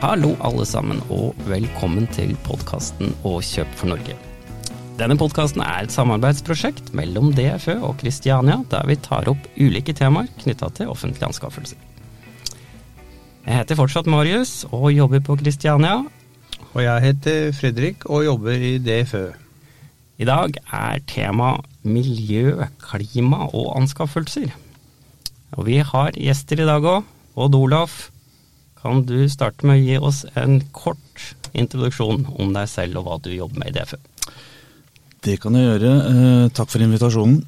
Hallo alle sammen, og velkommen til podkasten Å kjøpe for Norge. Denne podkasten er et samarbeidsprosjekt mellom DFØ og Kristiania, der vi tar opp ulike temaer knytta til offentlige anskaffelser. Jeg heter fortsatt Marius og jobber på Kristiania. Og jeg heter Fredrik og jobber i DFØ. I dag er tema miljø, klima og anskaffelser. Og vi har gjester i dag òg. Odd Olaf, kan du starte med å gi oss en kort introduksjon om deg selv og hva du jobber med i DFØ? Det kan jeg gjøre. Eh, takk for invitasjonen.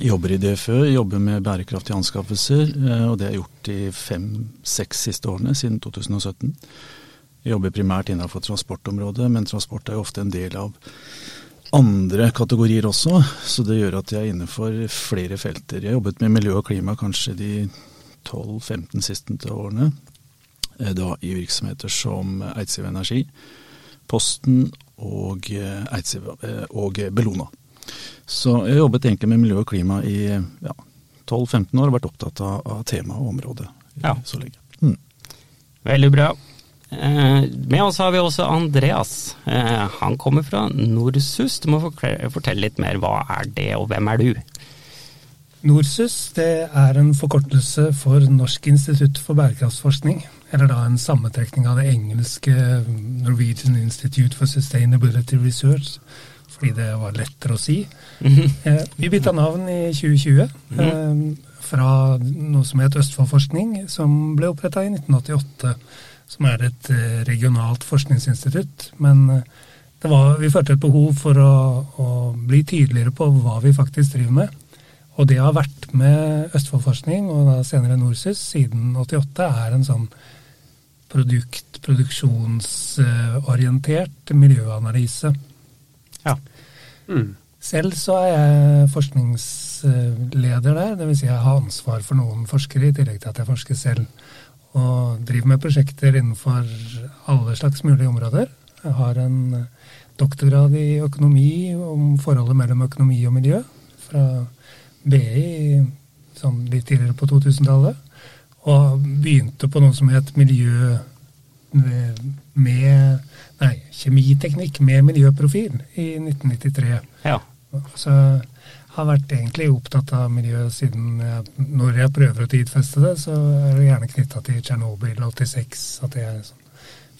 Jobber i DFØ, jobber med bærekraftige anskaffelser. Eh, og det har jeg gjort de fem-seks siste årene, siden 2017. Jeg jobber primært innenfor transportområdet, men transport er jo ofte en del av andre kategorier også, så det gjør at jeg er innenfor flere felter. Jeg har jobbet med miljø og klima kanskje de 12-15 siste årene. Eh, da i virksomheter som Eidsiv Energi, Posten og, eh, Eidsiv, eh, og Bellona. Så jeg har jobbet egentlig med miljø og klima i ja, 12-15 år og vært opptatt av, av temaet og området ja. så lenge. Mm. Veldig bra. Eh, med oss har vi også Andreas. Eh, han kommer fra Norsus. Du må fortelle litt mer. Hva er det, og hvem er du? NORSUS det er en forkortelse for Norsk institutt for bærekraftsforskning. Eller da en sammentrekning av det engelske Norwegian Institute for Sustainability Research. Fordi det var lettere å si. Eh, vi bytta navn i 2020. Eh, fra noe som het Østfoldforskning, som ble oppretta i 1988. Som er et eh, regionalt forskningsinstitutt. Men var, vi følte et behov for å, å bli tydeligere på hva vi faktisk driver med. Og det har vært med Østfoldforskning, og da senere Norsus, siden 88, er en sånn produkt, produksjonsorientert miljøanalyse. Ja. Mm. Selv så er jeg forskningsleder der, dvs. Si jeg har ansvar for noen forskere, i tillegg til at jeg forsker selv. Og driver med prosjekter innenfor alle slags mulige områder. Jeg har en doktorgrad i økonomi om forholdet mellom økonomi og miljø. fra BI sånn litt tidligere på 2000-tallet. Og begynte på noe som het miljø med Nei, kjemiteknikk med miljøprofil i 1993. Ja. Så jeg har vært egentlig opptatt av miljø siden jeg, når jeg prøver å tidfeste det, så er det gjerne knytta til Tsjernobyl 86. At det er sånn,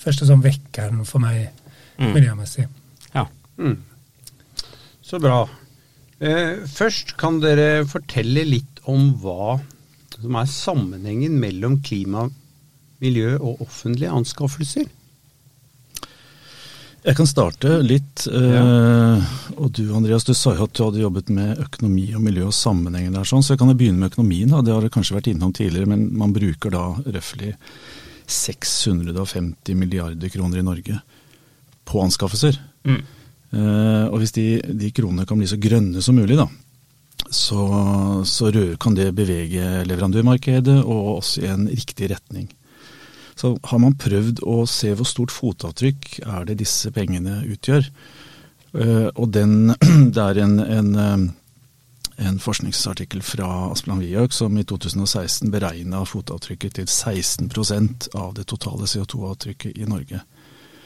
første sånn vekkeren for meg mm. miljømessig. Ja. Mm. Så bra. Eh, først kan dere fortelle litt om hva som er sammenhengen mellom klima, miljø og offentlige anskaffelser. Jeg kan starte litt. Eh, ja. og du Andreas, du sa jo at du hadde jobbet med økonomi og miljø og sammenhengen der, sånn, så jeg kan begynne med økonomien. Da. Det har du kanskje vært innom tidligere, men man bruker da røftlig 650 milliarder kroner i Norge på anskaffelser. Mm. Uh, og hvis de, de, kronene kan bli så grønne som mulig, da, så, så kan det bevege leverandørmarkedet og oss i en riktig retning. Så har man prøvd å se hvor stort fotavtrykk er det disse pengene utgjør. Uh, og den, det er en, en, eh, en forskningsartikkel fra Asplan Wiak som i 2016 beregna fotavtrykket til 16% av det totale CO2-avtrykket i Norge.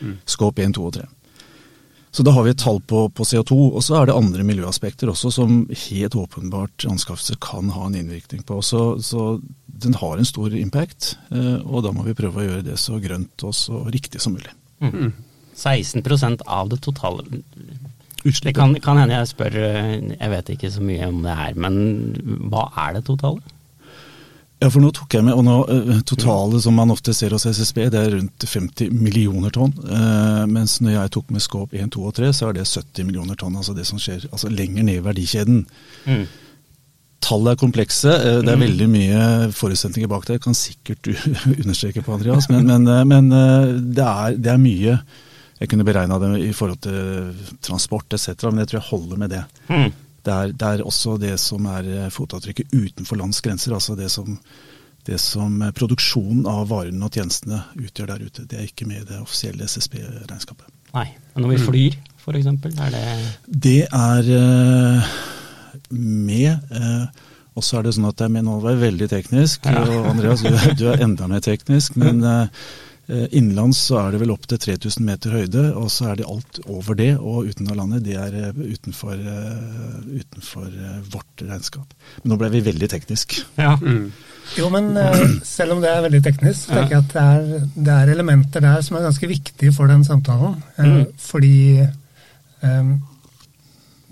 Mm. Skåp 1, 2 og 3. Så da har vi et tall på, på CO2. Og så er det andre miljøaspekter også som helt åpenbart anskaffelser kan ha en innvirkning på. Så, så den har en stor impact, eh, og da må vi prøve å gjøre det så grønt og så riktig som mulig. Mm. 16% av det totale Utslippet. Det kan, kan hende jeg spør, jeg vet ikke så mye om det her, men hva er det totale? Ja, for nå tok jeg med, og nå uh, Totale som man ofte ser hos SSB, det er rundt 50 millioner tonn. Uh, mens når jeg tok med skåp 1, 2 og 3, så er det 70 millioner tonn. Altså det som skjer altså lenger ned i verdikjeden. Mm. Tallet er komplekse. Uh, det er mm. veldig mye forutsetninger bak det. Jeg kan sikkert du understreke på, Andreas. Men, men, men det, er, det, er, mye. Jeg kunne beregna det i forhold til transport etc., men jeg tror jeg holder med det. Mm det er, det er, også det som er eh, fotavtrykket utenfor lands grenser. Altså det som, det som eh, produksjonen av varene og tjenestene utgjør der ute. Det er ikke med i det offisielle SSB-regnskapet. Nei, Men når vi mm. flyr, f.eks., er det Det er uh, med. Og så er det sånn at det er med, nå var jeg veldig teknisk, og Andreas du, er enda mer teknisk. Men Eh, innenlands så er det vel opp til 3000 meter høyde, og så er det alt over det. Og uten av landet, det er eh, utenfor, uh, utenfor vårt regnskap. Men nå ble vi veldig teknisk. Ja. Mm. Jo, men selv om det er veldig teknisk, så tenker jeg at det er, det er, elementer der som er ganske viktige for den samtalen. Mm. Fordi um,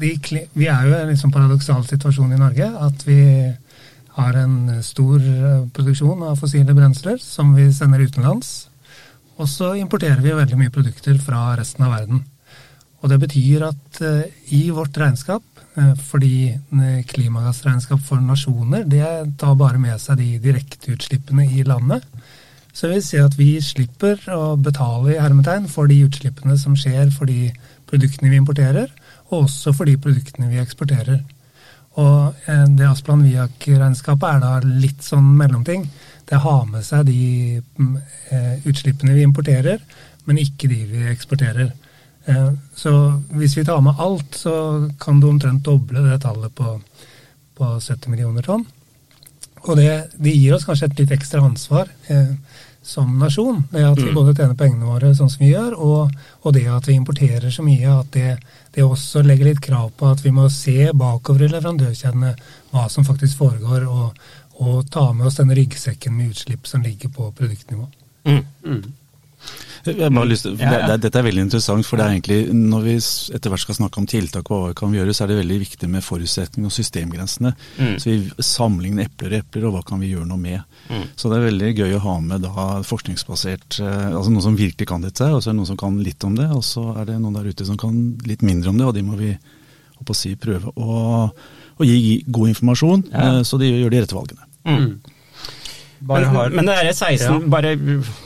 vi, vi, er jo i en liksom paradoksal situasjon i Norge. At vi har en stor produksjon av fossile brensler som vi sender utenlands. Og så importerer vi veldig mye produkter fra resten av verden. Og det betyr at uh, i vårt regnskap, uh, fordi uh, klimagassregnskap for nasjoner, det tar bare med seg de direkteutslippene i landet. Så vi ser at vi slipper å betale i hermetegn for de utslippene som skjer for de produktene vi importerer, og også for de produktene vi eksporterer. Og det Asplan Viak-regnskapet er da litt sånn mellomting det har med seg de mm, eh, utslippene vi importerer, men ikke de vi eksporterer. Eh, så hvis vi tar med alt, så kan du omtrent doble det tallet på, på 70 millioner tonn. Og det, det, gir oss kanskje et litt ekstra ansvar eh, som nasjon. Det at vi mm. både tjener pengene våre sånn som vi gjør, og, og det at vi importerer så mye at det, det, også legger litt krav på at vi må se bakover i leverandørkjedene hva som faktisk foregår, og, og ta med oss denne ryggsekken med utslipp som ligger på produktnivå. Mm. Mm. Lyst, det, det, dette er veldig interessant, for det er egentlig, når vi etter hvert skal snakke om tiltak og hva vi kan gjøre, så er det veldig viktig med forutsetning og systemgrensene. Mm. Så vi sammenligner epler og epler, og hva kan vi gjøre noe med. Mm. Så det er veldig gøy å ha med da forskningsbasert, eh, altså noen som virkelig kan dette, og så er det noen som kan litt om det, og så er det noen der ute som kan litt mindre om det, og de må vi å si, prøve å å, gi god informasjon, ja. Eh, så de gjør de rette valgene. Mm. Men, men, det er 16, ja. bare,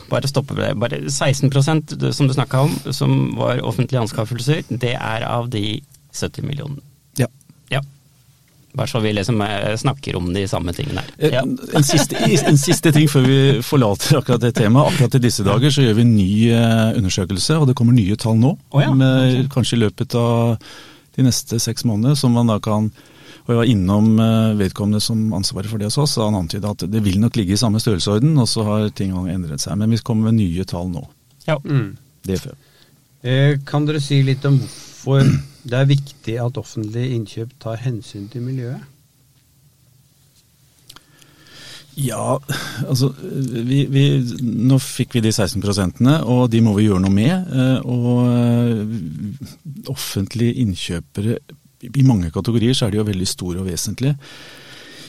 bare stoppe det. Bare 16% som du snakka om, som var offentlige anskaffelser, det er av de 70 millionene. Ja. ja. Bare så vi liksom eh, snakker om de samme tingene her. Eh, ja. En, siste, en, siste, ting før vi forlater akkurat det temaet. Akkurat i disse dager så gjør vi en ny undersøkelse, og det kommer nye tall nå. Oh, ja. med, kanskje i løpet av de neste seks månedene, som man da kan og jeg var innom eh, vedkommende som ansvarer for det hos oss, og han antyda at det vil nok ligge i samme størrelsesorden, og så har ting endret seg. Men vi kommer med nye tall nå. Ja. Mm. DFØ. Eh, kan dere si litt om hvorfor det er viktig at offentlige innkjøp tar hensyn til miljøet? Ja, altså vi, vi, Nå fikk vi de 16 prosentene, og de må vi gjøre noe med. Eh, og offentlige innkjøpere i mange kategorier så er de jo veldig store og vesentlige.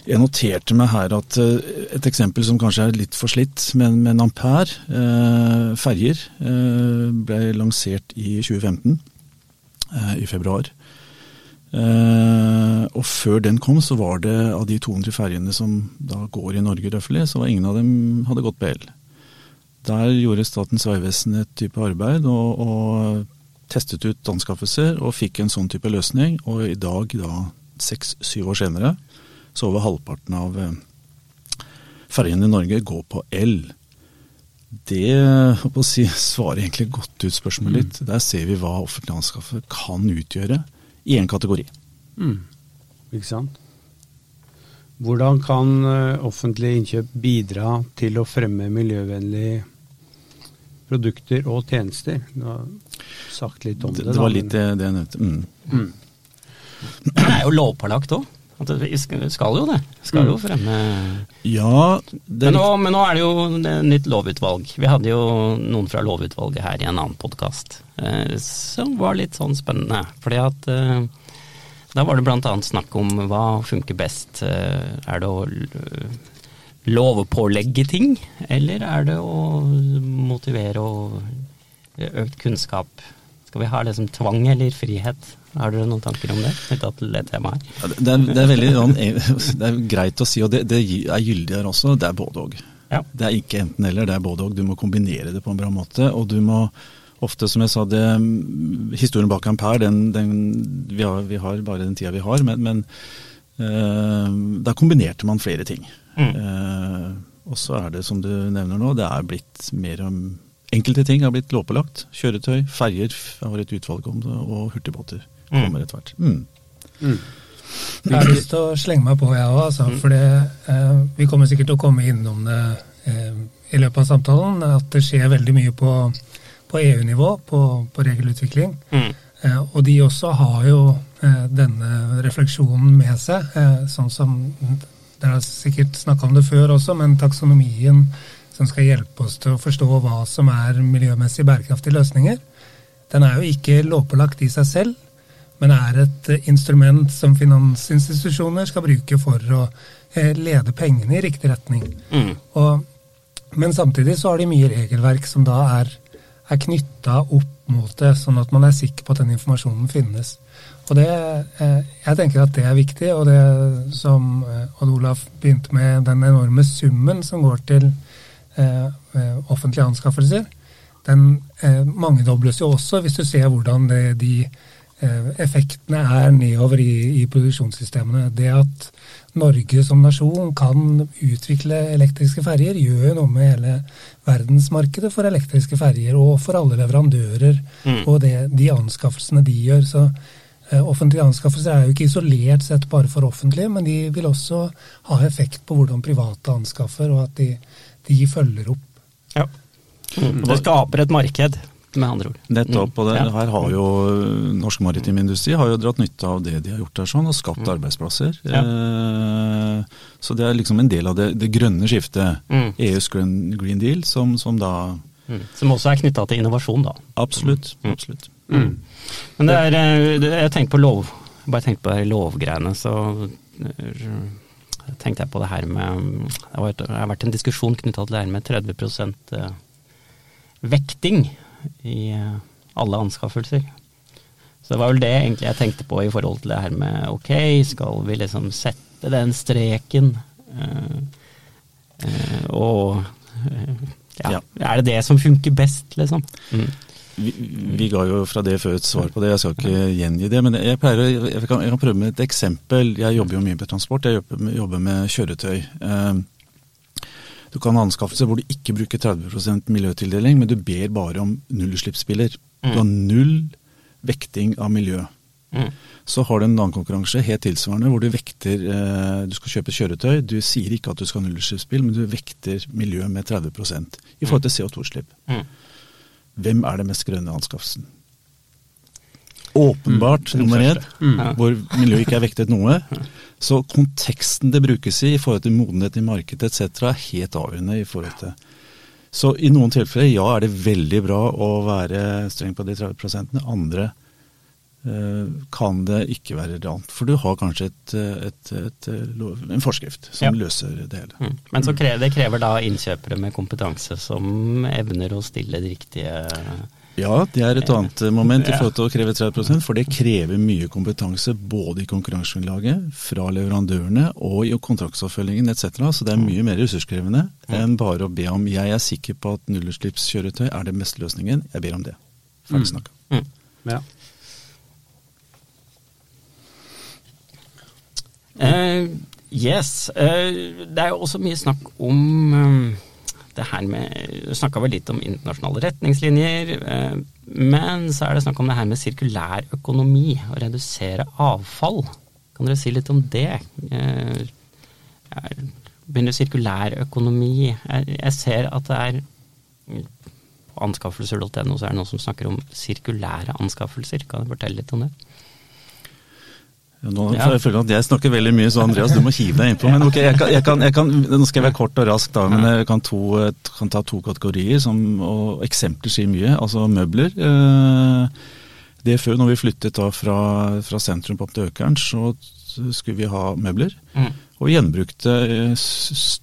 Jeg noterte meg her at eh, et eksempel som kanskje er litt for slitt, men, men Ampere eh, ferjer eh, ble lansert i 2015, eh, i februar. Eh, og før den kom, så var det av de 200 ferjene som da går i Norge røffelig, så var ingen av dem hadde gått på el. Der gjorde Statens vegvesen et type arbeid, og, og testet ut anskaffelser og fikk en sånn type løsning. Og i dag, da seks-syv år senere, så over halvparten av eh, ferjene i Norge går på el. Det å si, svarer egentlig godt ut spørsmålet litt. Mm. Der ser vi hva offentlig anskaffelse kan utgjøre i én kategori. Mm. Ikke sant. Hvordan kan eh, offentlige innkjøp bidra til å fremme miljøvennlig produkter og tjenester. Du har sagt litt om det. Det, det var litt det, det jeg nevnte. Mm. Mm. Det er jo lovpålagt òg. Vi skal jo det. Skal jo mm. fremme Ja, men nå, men, nå, er det jo nytt lovutvalg. Vi hadde jo noen fra lovutvalget her i en annen podkast eh, som var litt sånn spennende. Fordi at eh, da var det bl.a. snakk om hva funker best. Eh, er det å lovpålegge ting, eller er det å motivere og økt kunnskap? Skal vi ha det som tvang eller frihet? Har dere noen tanker om det? til Det temaet her? Det er, det er veldig sånn, det er greit å si, og det, det er gyldig her også. Det er både og. Ja. Det er ikke enten eller, det er både og. Du må kombinere det på en bra måte. og du må ofte, som jeg sa, det, historien bak Ampere, den, den, vi, har, vi, har, bare den tida vi har, men, men øh, der kombinerte man flere ting. Mm. Uh, og så er det, som du nevner nå, det er blitt mer om Enkelte ting har blitt lovpålagt. Kjøretøy, ferjer har et utvalg om det, og hurtigbåter mm. kommer etter hvert. Mm. Mm. Jeg har lyst til å slenge meg på, jeg òg. Altså, mm. for eh, vi kommer sikkert til å komme innom det eh, i løpet av samtalen, at det skjer veldig mye på, på EU-nivå, på, på, regelutvikling. Mm. Eh, og de også har jo eh, denne refleksjonen med seg, eh, sånn som Dere har sikkert snakka om det før også, men taksonomien som skal hjelpe oss til å forstå hva som er miljømessig bærekraftige løsninger, den er jo ikke lovpålagt i seg selv, men er et instrument som finansinstitusjoner skal bruke for å lede pengene i riktig retning. Mm. Og, men samtidig så har de mye regelverk som da er, er knytta opp mot det, sånn at man er sikker på at den informasjonen finnes. Og det, eh, Jeg tenker at det er viktig, og det som eh, Odd Olaf begynte med, den enorme summen som går til eh, offentlige anskaffelser, den mangedobles jo også hvis du ser hvordan det, de effektene er nedover i, i produksjonssystemene. Det at Norge som nasjon kan utvikle elektriske ferjer, gjør jo noe med hele verdensmarkedet for elektriske ferjer, og for alle leverandører mm. og det, de anskaffelsene de gjør. Så Offentlige anskaffelser er jo ikke isolert sett bare for offentlige, men de vil også ha effekt på hvordan private anskaffer, og at de, de følger opp. Ja. Mm. Det skaper et marked med andre ord. Nettopp. Og det, ja. her har jo norsk maritim industri har jo dratt nytte av det de har gjort der sånn, og skapt mm. arbeidsplasser. Ja. Eh, så det er liksom en del av det, det grønne skiftet. Mm. EUs green, green Deal, som, som da mm. Som også er knytta til innovasjon, da. Absolutt. Mm. absolutt. Mm. Men det er, eh, jeg tenkte på lov, bare tenkte på lovgreiene, så eh, tenkte jeg på det her med Det har vært en diskusjon knytta til det her med 30% vekting i eh, alle anskaffelser. Så det var vel det egentlig jeg tenkte på i forhold til det her med ok, skal vi liksom sette den streken? Uh, uh, og uh, ja, ja, er det det som funker best, liksom? Mm. Vi, vi, ga jo fra det før et svar på det, jeg skal ikke gjengi det. Men jeg, pleier, jeg, kan, jeg kan prøve med et eksempel. Jeg jobber jo mye med transport, jeg jobber, jobber med kjøretøy. Uh, du kan ha anskaffelser hvor du ikke bruker 30% miljøtildeling, men du ber bare om nullutslippsbiler. Mm. Du har null vekting av miljø. Mm. Så har du en annen konkurranse helt tilsvarende, hvor du vekter eh, Du skal kjøpe kjøretøy. Du sier ikke at du skal ha nullutslippsbil, men du vekter miljø med 30% i forhold til CO2-utslipp. Mm. Hvem er det mest grønne anskaffelsen? Åpenbart mm. nummer én, mm. hvor miljøet ikke er vektet noe. Så konteksten det brukes i i forhold til modenhet i markedet etc. er helt avgjørende. i forhold til Så i noen tilfeller ja, er det veldig bra å være streng på de 30 Andre kan det ikke være relevant. For du har kanskje et, et, et, en forskrift som ja. løser det hele. Mm. Men så krever, det krever da innkjøpere med kompetanse som evner å stille de riktige ja, det er et annet moment i forhold til å kreve 30 for det krever mye kompetanse både i konkurransegrunnlaget, fra leverandørene og i kontraktsoppfølgingen etc. Så det er mye mer ressurskrevende enn bare å be om jeg er sikker på at nullutslippskjøretøy er det beste løsningen. Jeg ber om det. Ferdig snakka. Mm. Mm. Ja. Uh, yes. Uh, det er jo også mye snakk om um det her med Du snakka vel litt om internasjonale retningslinjer, Uh, men så er det snakk om det her med sirkulær økonomi, å redusere avfall. Kan dere si litt om det? Begynner sirkulær økonomi Jeg ser at det er på anskaffelser.no så er det noen som snakker om sirkulære anskaffelser. Kan du fortelle litt om det? Nå, ja. jeg føler at jeg snakker veldig mye, så Andreas, du må hive deg innpå. Men ok, jeg kan, jeg kan, jeg kan, Nå skal jeg være kort og rask, da, men jeg kan, to, kan ta to kategorier. Som, og Eksempler sier mye. Altså møbler. Eh, det før, når vi flyttet da fra, fra sentrum opp til Økeren, så skulle vi ha møbler. Mm. Og gjenbrukte eh,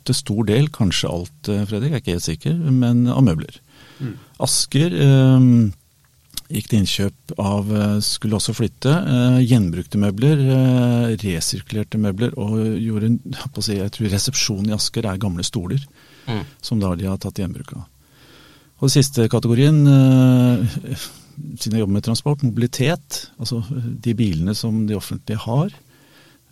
til stor del, kanskje alt, eh, Fredrik, jeg er ikke helt sikker, men av møbler. Mm. Asker. Eh, gikk til innkjøp av eh, Skulle også flytte. Eh, gjenbrukte møbler, eh, resirkulerte møbler og gjorde jeg, tror resepsjonen i Asker er gamle stoler. Mm. Som da de har tatt gjenbruk av. Og siste kategorien, siden jeg jobber med transport, mobilitet. Altså de bilene som de offentlige har.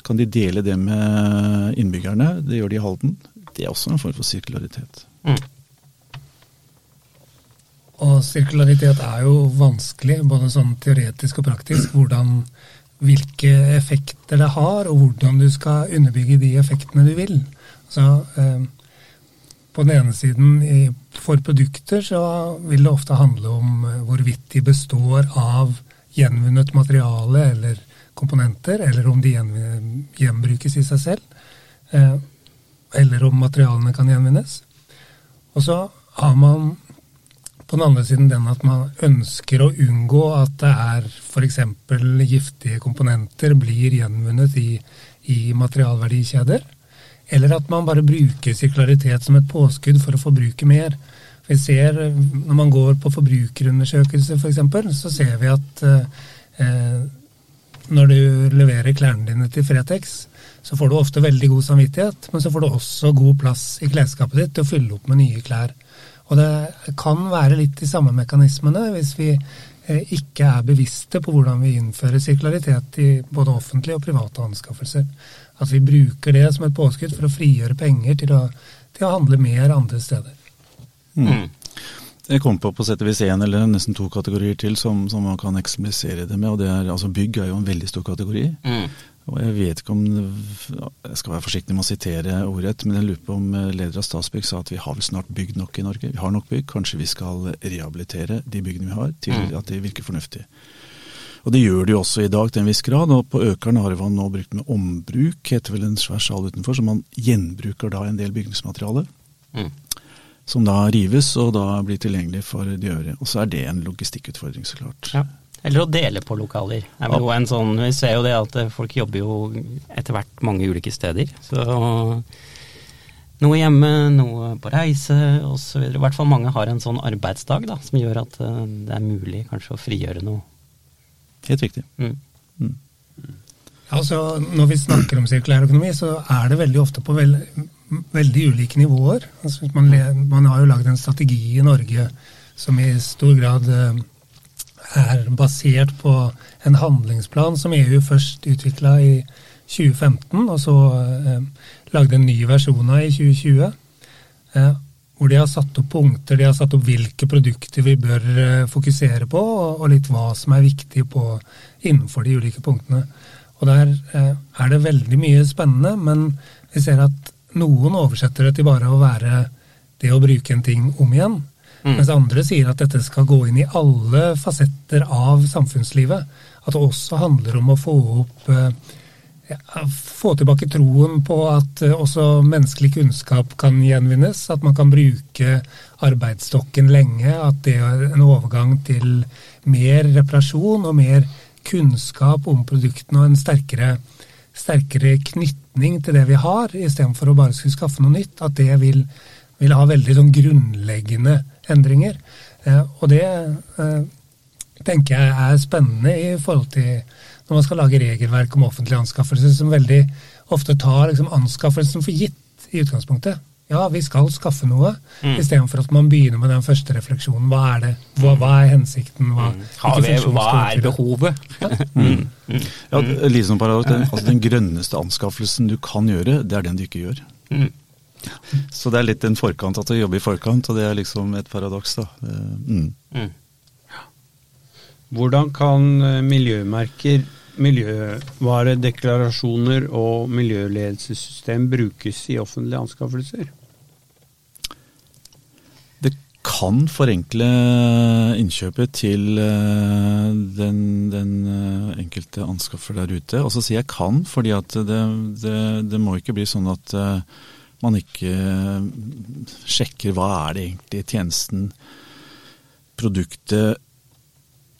Kan de dele det med innbyggerne? Det gjør de i Halden. Det er også en form for sirkularitet. Mm. Og sirkularitet er jo vanskelig, både sånn teoretisk og praktisk. Hvordan, hvilke effekter det har, og hvordan du skal underbygge de effektene du vil. Så eh, på den ene siden for produkter så vil det ofte handle om hvorvidt de består av gjenvunnet materiale eller komponenter, eller om de gjenbrukes i seg selv. Eller om materialene kan gjenvinnes. Og så har man på den andre siden den at man ønsker å unngå at det er f.eks. giftige komponenter blir gjenvunnet i, i materialverdikjeder. Eller at man bare bruker sirkularitet som et påskudd for å forbruke mer. Vi ser, Når man går på forbrukerundersøkelser f.eks., for eksempel, så ser vi at eh, når du leverer klærne dine til Fretex, så får du ofte veldig god samvittighet, men så får du også god plass i klesskapet ditt til å fylle opp med nye klær. Og det kan være litt de samme mekanismene hvis vi eh, ikke er bevisste på hvordan vi innfører sirkularitet i både offentlige og private anskaffelser. At vi bruker det som et påskudd for å frigjøre penger til å, til å handle mer andre steder. Mm. Jeg kom på på sett og vis én eller nesten to kategorier til som, som, man kan eksplisere det med. og det er, altså Bygg er jo en veldig stor kategori. Mm. Og Jeg vet ikke om Jeg skal være forsiktig med å sitere ordrett, men jeg lurer på om eh, leder av Statsbygg sa at vi har vel snart bygd nok i Norge. Vi har nok bygg. Kanskje vi skal rehabilitere de byggene vi har, til mm. at de virker fornuftige. Og Det gjør de også i dag til en viss grad. og På Økeren har man nå brukt med ombruk, heter vel en svær sal utenfor, så man gjenbruker da en del bygningsmateriale. Mm. Som da rives og da blir tilgjengelig for de øvrige. Og så er det en logistikkutfordring, så klart. Ja. Eller å dele på lokaler. Sånn, vi ser jo det at folk jobber jo etter hvert mange ulike steder. Så noe hjemme, noe på reise osv. I hvert fall mange har en sånn arbeidsdag da, som gjør at eh, det er mulig kanskje å frigjøre noe. Helt riktig. Mm. Mm. Altså, når vi snakker om sirkulær økonomi, så er det veldig ofte på veld, veldig ulike nivåer. Altså, man, man, har jo lagd en strategi i Norge som i stor grad eh, er basert på en handlingsplan som EU først utvikla i 2015, og så eh, lagde en ny versjon av i 2020. Eh, hvor de har satt opp punkter, de har satt opp hvilke produkter vi bør eh, fokusere på, og, og, litt hva som er viktig på, innenfor de ulike punktene. Og Der eh, er det veldig mye spennende, men vi ser at noen oversetter det til bare å være det å bruke en ting om igjen. Mm. Mens andre sier at dette skal gå inn i alle fasetter av samfunnslivet. At det også handler om å få opp eh, ja, Få tilbake troen på at eh, også menneskelig kunnskap kan gjenvinnes. At man kan bruke arbeidsstokken lenge. At det er en overgang til mer reparasjon og mer kunnskap om produktene og en sterkere, sterkere knytning til det vi har, istedenfor å bare skulle skaffe noe nytt. At det vil, vil ha veldig sånn grunnleggende endringer. Eh, og det eh, tenker jeg er spennende i forhold til når man skal lage regelverk om offentlige anskaffelser, som veldig ofte tar liksom anskaffelsen for gitt i utgangspunktet. Ja, vi skal skaffe noe, mm. istedenfor at man begynner med den første refleksjonen. Hva er det? Hva, hva er hensikten? Hva, mm. vi, hva er behovet? Ja. mm. Mm. ja Lise, paradoks, den, altså, den grønneste anskaffelsen du kan gjøre, det er den du ikke gjør. Mm. Så det er litt en forkant at du jobber i forkant, og det er liksom et paradoks, da. Mm. Mm. Hvordan kan eh, miljømerker, miljøvaredeklarasjoner og miljøledelsessystem brukes i offentlige anskaffelser? Det kan forenkle innkjøpet til eh, den, den eh, enkelte anskaffer der ute. Og så sier jeg kan, fordi at det, det, det må ikke bli sånn at man ikke eh, sjekker hva er det egentlig tjenesten, produktet,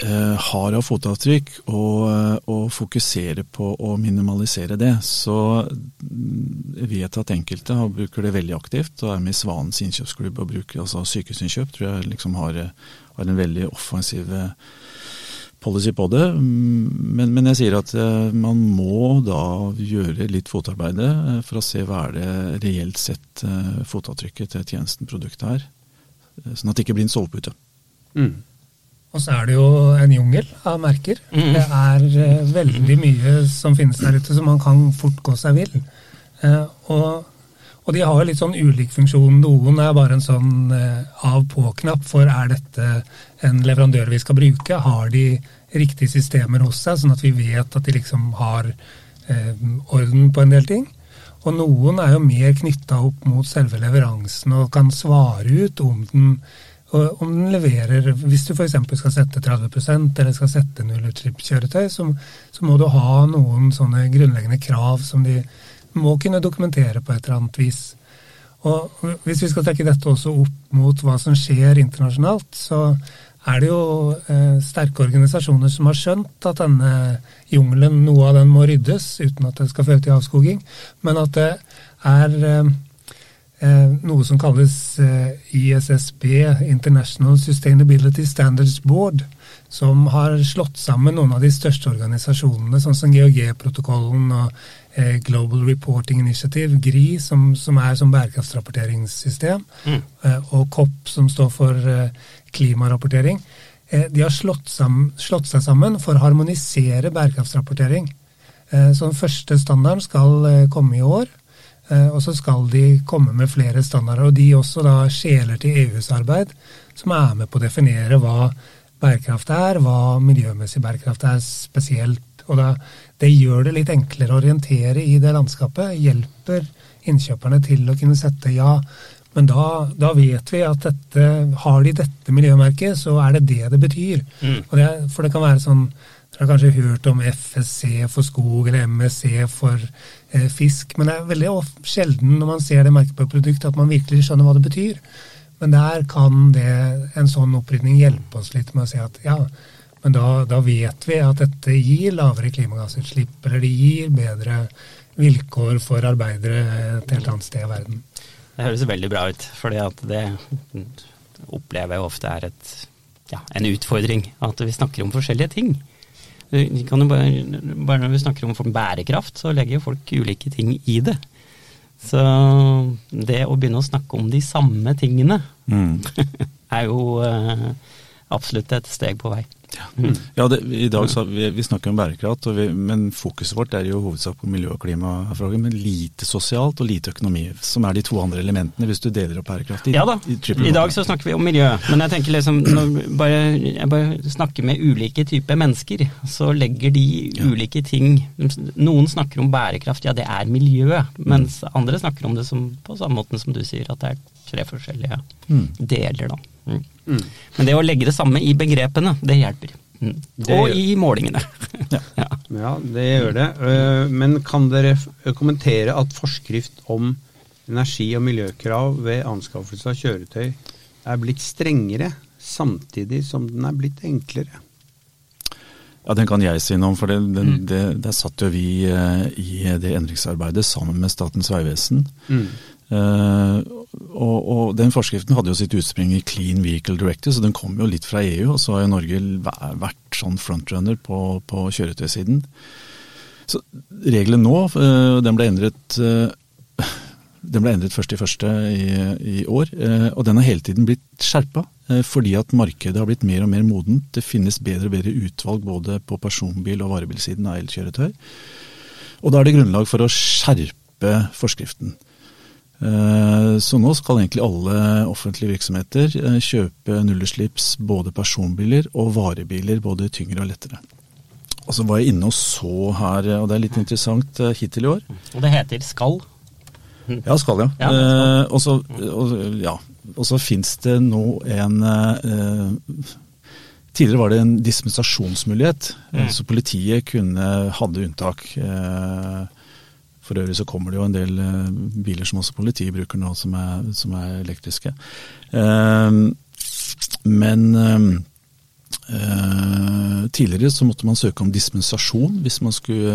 eh, har av fotavtrykk, og, eh, og fokusere på å minimalisere det. Så mm, jeg vet at enkelte bruker det veldig aktivt, og er med i Svanens innkjøpsklubb og bruker altså sykehusinnkjøp. Tror jeg liksom har, har en veldig offensiv policy på det. Men, men, jeg sier at eh, man må da gjøre litt fotarbeide eh, for å se hva er det reelt sett eh, fotavtrykket til tjenesten produktet er. Sånn at det ikke blir en sovepute. Mm. Og så er det jo en jungel av merker. Mm. Det er veldig mye som finnes der ute som man kan fort gå seg vill. og og de har jo litt sånn ulik funksjon. Noen er bare en sånn eh, av-på-knapp for er dette en leverandør vi skal bruke. Har de riktige systemer hos seg, sånn at vi vet at de liksom har eh, orden på en del ting. Og noen er jo mer knytta opp mot selve leveransen og kan svare ut om den, om den leverer Hvis du f.eks. skal sette 30% eller skal sette nullutslippskjøretøy, så, så må du ha noen sånne grunnleggende krav som de må kunne dokumentere på et eller annet vis. Og Hvis vi skal trekke dette også opp mot hva som skjer internasjonalt, så er det jo eh, sterke organisasjoner som har skjønt at denne jungelen, noe av den må ryddes uten at det skal føre til avskoging, men at det er eh, eh noe som kalles eh, ISSB, International Sustainability Standards Board, som har slått sammen noen av de største organisasjonene, sånn som GHG-protokollen og eh, Global Reporting Initiative, GRI, som, som er som bærekraftsrapporteringssystem, mm. eh, og COP, som står for klimarapportering. Eh, de har slått, sammen, slått, seg sammen for å harmonisere bærekraftsrapportering. Eh, så den første standarden skal eh, komme i år. Og så skal de komme med flere standarder. Og de også da skjeler til EUs arbeid, som er med på å definere hva bærekraft er, hva miljømessig bærekraft er spesielt. Og da, det gjør det litt enklere å orientere i det landskapet. Hjelper innkjøperne til å kunne sette ja, men da, da, vet vi at dette, har de dette miljømerket, så er det det det betyr. Mm. Det, for det kan være sånn Dere har kanskje hørt om FSC for skog eller MSC for eh, fisk. Men det er veldig sjelden når man ser det merket på et produkt, at man virkelig skjønner hva det betyr. Men der kan det, en sånn opprydning hjelpe oss litt med å si at ja, men da, da vet vi at dette gir lavere klimagassutslipp, eller det gir bedre vilkår for arbeidere et helt annet sted i verden. Det høres veldig bra ut, for det opplever jeg ofte er et, ja, en utfordring. At vi snakker om forskjellige ting. Bare, bare, når vi snakker om bærekraft, så legger folk ulike ting i det. Så det å begynne å snakke om de samme tingene mm. er jo uh, absolutt et steg på vei. Mm. Ja, det, i dag så vi, vi snakker om bærekraft, vi, men fokuset vårt er jo hovedsak på miljø- og klimafrågor. Men lite sosialt og lite økonomi, som er de to andre elementene hvis du deler opp bærekraft. I, ja da, i, i dag så snakker vi om miljø. Men jeg tenker liksom, når bare, jeg bare snakker med ulike typer mennesker, så legger de ja. ulike ting Noen snakker om bærekraft, ja det er miljø. Mens mm. andre snakker om det som, på samme måte som du sier, at det er tre forskjellige mm. deler. da. Mm. Mm. Men det å legge det samme i begrepene, det hjelper. Mm. Det og i målingene. ja. ja. det gjør det. Eh, men kan dere kommentere at forskrift om energi- og miljøkrav ved anskaffelse av kjøretøy er blitt strengere, samtidig som den er blitt enklere? Ja, Den kan jeg si noe om, for det, det, det, der satt jo vi uh, i det endringsarbeidet sammen med Statens vegvesen. Mm. Uh, og, og, Den forskriften hadde jo sitt utspring i Clean Vehicle Directive, så den kom jo litt fra EU. Og så har jo Norge vært sånn frontrunner på, på kjøretøysiden. Så Regelen nå, uh, den ble endret uh, den ble endret først i første i, i år, og den har hele tiden blitt skjerpa. Fordi at markedet har blitt mer og mer modent. Det finnes bedre og bedre utvalg både på personbil- og varebilsiden av elkjøretøy. Og da er det grunnlag for å skjerpe forskriften. Eh, så nå skal egentlig alle offentlige virksomheter eh, kjøpe nullutslipps både personbiler og varebiler, både tyngre og lettere. Og så var jeg inne og så her, og det er litt interessant eh, hittil i år. Og det heter skal? Ja, skal, ja. ja skal. og så, ja. Og så fins det nå en eh, Tidligere var det en dispensasjonsmulighet, mm. så politiet kunne, hadde unntak. Eh, for øvrig så kommer det jo en del uh, biler som også politiet bruker nå, som er, som er elektriske. Uh, men uh, tidligere så måtte man søke om dispensasjon hvis man skulle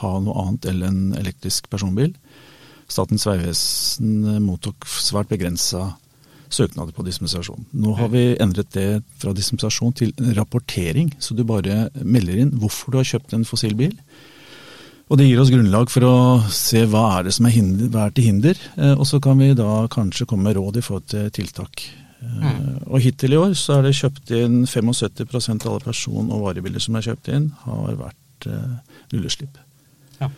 ha noe annet enn en elektrisk personbil. Statens vegvesen mottok svært begrensa søknader på dispensasjon. Nå har vi endret det fra dispensasjon til rapportering, så du bare melder inn hvorfor du har kjøpt en fossilbil og Det gir oss grunnlag for å se hva er det som er, hinder, er til hinder, eh, og så kan vi da kanskje komme med råd i forhold til tiltak. Eh, mm. Og Hittil i år så er det kjøpt inn 75% av alle person- og varebiler som er kjøpt inn, har vært uh, nullutslipp. Ja.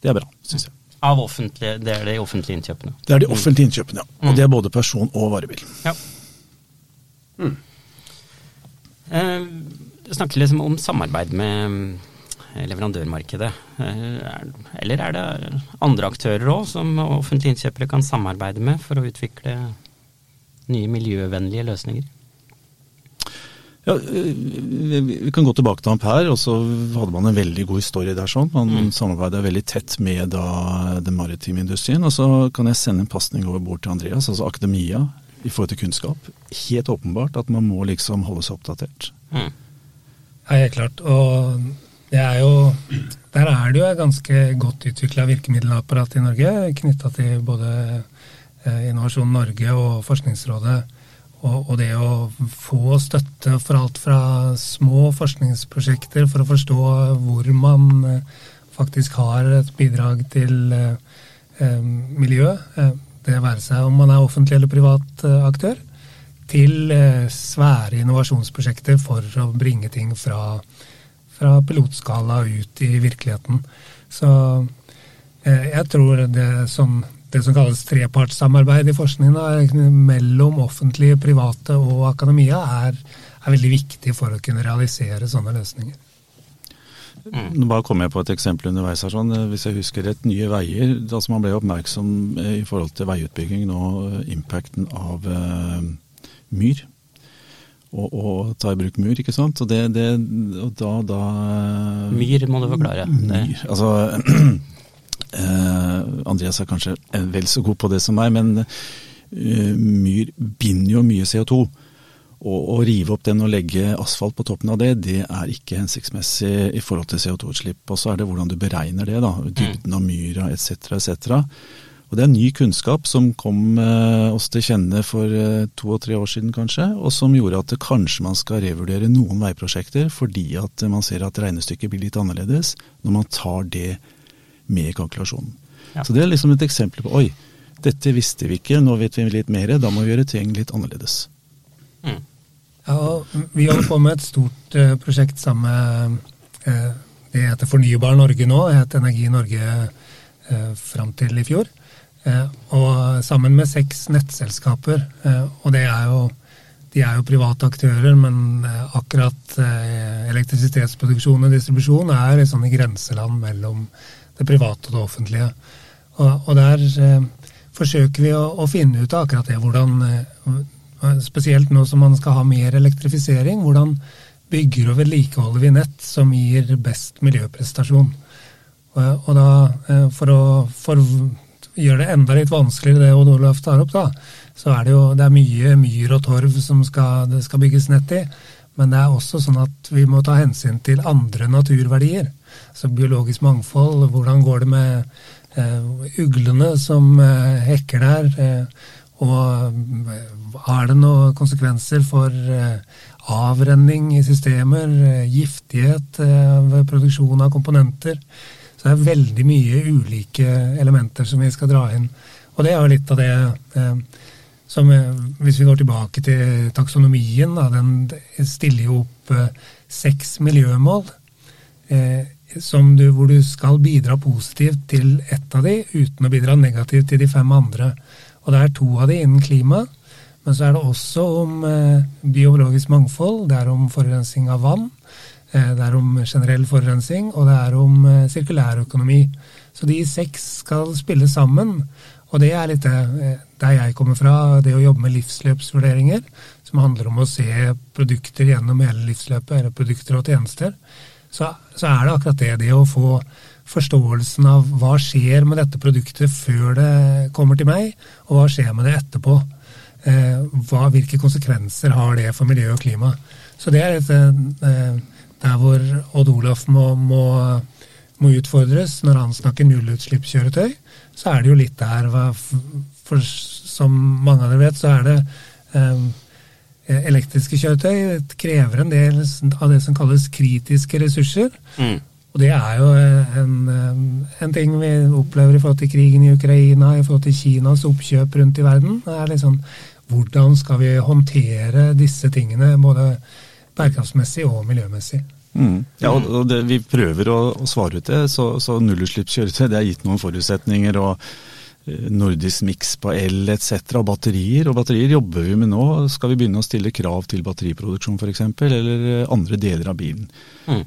Det er bra, syns jeg. Av offentlige, Det er de offentlige innkjøpene? Det er de offentlige innkjøpene, ja. Og mm. det er både person- og varebil. Ja. Mm. Eh, snakker liksom om samarbeid med leverandørmarkedet? Eller er det andre aktører òg som offentlige innkjøpere kan samarbeide med for å utvikle nye miljøvennlige løsninger? Ja, vi, vi kan gå tilbake til Ampere, og så hadde man en veldig god historie der. sånn. Man mm. samarbeida veldig tett med da, den maritime industrien. Og så kan jeg sende en pasning over bord til Andreas, altså akademia, i forhold til kunnskap. Helt åpenbart at man må liksom holde seg oppdatert. Mm. Ja, helt klart. Og det er jo Der er det jo et ganske godt utvikla virkemiddelapparat i Norge, knytta til både eh, Innovasjon Norge og Forskningsrådet. Og, og, det å få støtte for alt fra små forskningsprosjekter for å forstå hvor man eh, faktisk har et bidrag til eh, eh miljø, eh, det være seg om man er offentlig eller privat eh, aktør, til eh, svære innovasjonsprosjekter for å bringe ting fra, fra pilotskala ut i virkeligheten. Så jeg tror det som det som kalles trepartssamarbeid i forskningen mellom offentlige, private og akademia, er, er, veldig viktig for å kunne realisere sånne løsninger. Mm. Nå bare kommer jeg på et eksempel underveis her. sånn, Hvis jeg husker rett, Nye Veier. altså Man ble oppmerksom eh, i forhold til veiutbygging nå, eh, impacten av eh, myr. Og, og, ta i bruk mur, ikke sant. Og det, det og da, da Myr må du forklare. Myr, altså Eh, Andreas er kanskje vel så god på det som meg, men eh, myr binder jo mye CO2. Og å rive opp den og legge asfalt på toppen av det, det er ikke hensiktsmessig i forhold til CO2-utslipp. Og så er det hvordan du beregner det, da. Dybden av myra etc. etc. Og Det er ny kunnskap som kom eh, oss til kjenne for eh, to og tre år siden kanskje, og som gjorde at det kanskje man skal revurdere noen veiprosjekter fordi at man ser at regnestykket blir litt annerledes når man tar det med kalkulasjonen. Ja. Så det er liksom et eksempel på oi, dette visste vi ikke, nå vet vi litt mer, da må vi gjøre ting litt annerledes. Mm. Ja, vi holder på med et stort uh, prosjekt sammen med uh, Det heter Fornybar Norge nå, det het Energi Norge eh, fram til i fjor. Og sammen med seks nettselskaper, og det er jo de er jo private aktører, men akkurat elektrisitetsproduksjon og distribusjon er liksom i grenseland mellom det private og det offentlige. Og, og der eh, forsøker vi å, å, finne ut av akkurat det. Hvordan, eh, spesielt nå som man skal ha mer elektrifisering, hvordan bygger og vedlikeholder vi nett som gir best miljøprestasjon. Og, og da, eh, for å for gjøre det enda litt vanskeligere, det Odd Olaf tar opp, da, så er det jo det er mye myr og torv som skal, det skal bygges nett i. Men det er også sånn at vi må ta hensyn til andre naturverdier. Så biologisk mangfold, hvordan går det med eh, uglene som eh, hekker der? Eh, og har det noen konsekvenser for eh, avrenning i systemer, eh, giftighet ved eh, produksjon av komponenter? Så det er veldig mye ulike elementer som vi skal dra inn. Og det er jo litt av det som Hvis vi går tilbake til taksonomien, da, den stiller jo opp seks miljømål. Eh, du, hvor du skal bidra positivt til ett av de, uten å bidra negativt til de fem andre. Og det er to av de innen klima. Men så er det også om eh, biologisk mangfold, det er om forurensning av vann, eh, det er om generell forurensning, og det er om eh, sirkulærøkonomi. Så de seks skal spille sammen. Og det er litt eh, der jeg kommer fra, det å jobbe med livsløpsvurderinger, som handler om å se produkter gjennom hele livsløpet, eller produkter og tjenester så, så, er det akkurat det. Det å få forståelsen av hva skjer med dette produktet før det kommer til meg, og hva skjer med det etterpå. Eh, hva, hvilke konsekvenser har det for miljø og klima? Så det er et, eh, der hvor Odd Olaf må, må, må, utfordres når han snakker nullutslippskjøretøy. Så er det jo litt der for, Som mange av dere vet, så er det eh, Eh, elektriske kjøretøy krever en del av det som kalles kritiske ressurser. Mm. Og det er jo eh, en, eh, en, ting vi opplever i forhold til krigen i Ukraina, i forhold til Kinas oppkjøp rundt i verden. Det er liksom, Hvordan skal vi håndtere disse tingene, både bærekraftsmessig og miljømessig? Mm. Ja, og det, Vi prøver å, å svare ut det. så, så Nullutslippskjøretøy det er gitt noen forutsetninger. og nordisk miks på el etc. Og batterier. Og batterier jobber vi med nå. Skal vi begynne å stille krav til batteriproduksjon f.eks., eller andre deler av bilen. Mm.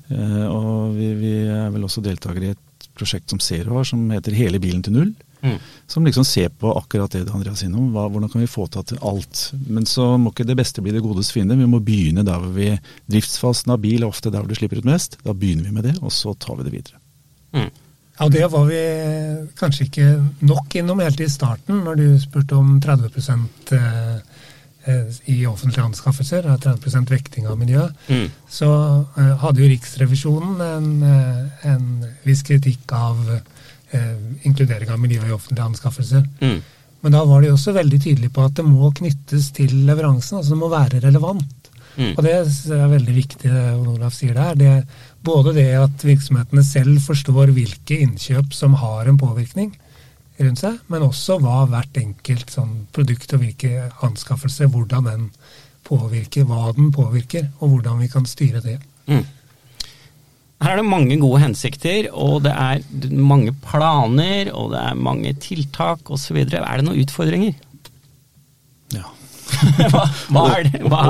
Og vi, vi, er vel også deltakere i et prosjekt som Zero har, som heter Hele bilen til null. Mm. Som liksom ser på akkurat det Andreas sier Hva, hvordan kan vi få til alt? Men så må ikke det beste bli det godes fiende. Vi må begynne der hvor vi Driftsfasen av bil er ofte der hvor du slipper ut mest. Da begynner vi med det, og så tar vi det videre. Mm. Ja, Det var vi kanskje ikke nok innom helt i starten, når du spurte om 30 eh, eh, i offentlige anskaffelser, 30% vekting av miljø. Mm. Så hadde jo Riksrevisjonen en, en viss kritikk av eh, inkludering av miljø i offentlige anskaffelser. Mm. Men da var de også veldig tydelige på at det må knyttes til leveransen. altså Det må være relevant. Mm. Og det er veldig viktig, det Olaf sier der. Det, både det at virksomhetene selv forstår hvilke innkjøp som har en påvirkning rundt seg, men også hva hvert enkelt sånn, produkt og hvilke anskaffelser, hvordan den påvirker, hva den påvirker, og hvordan vi kan styre det. Mm. Her er det mange gode hensikter, og det er mange planer, og det er mange tiltak osv. Er det noen utfordringer? Ja. hva, hva, er det? Hva,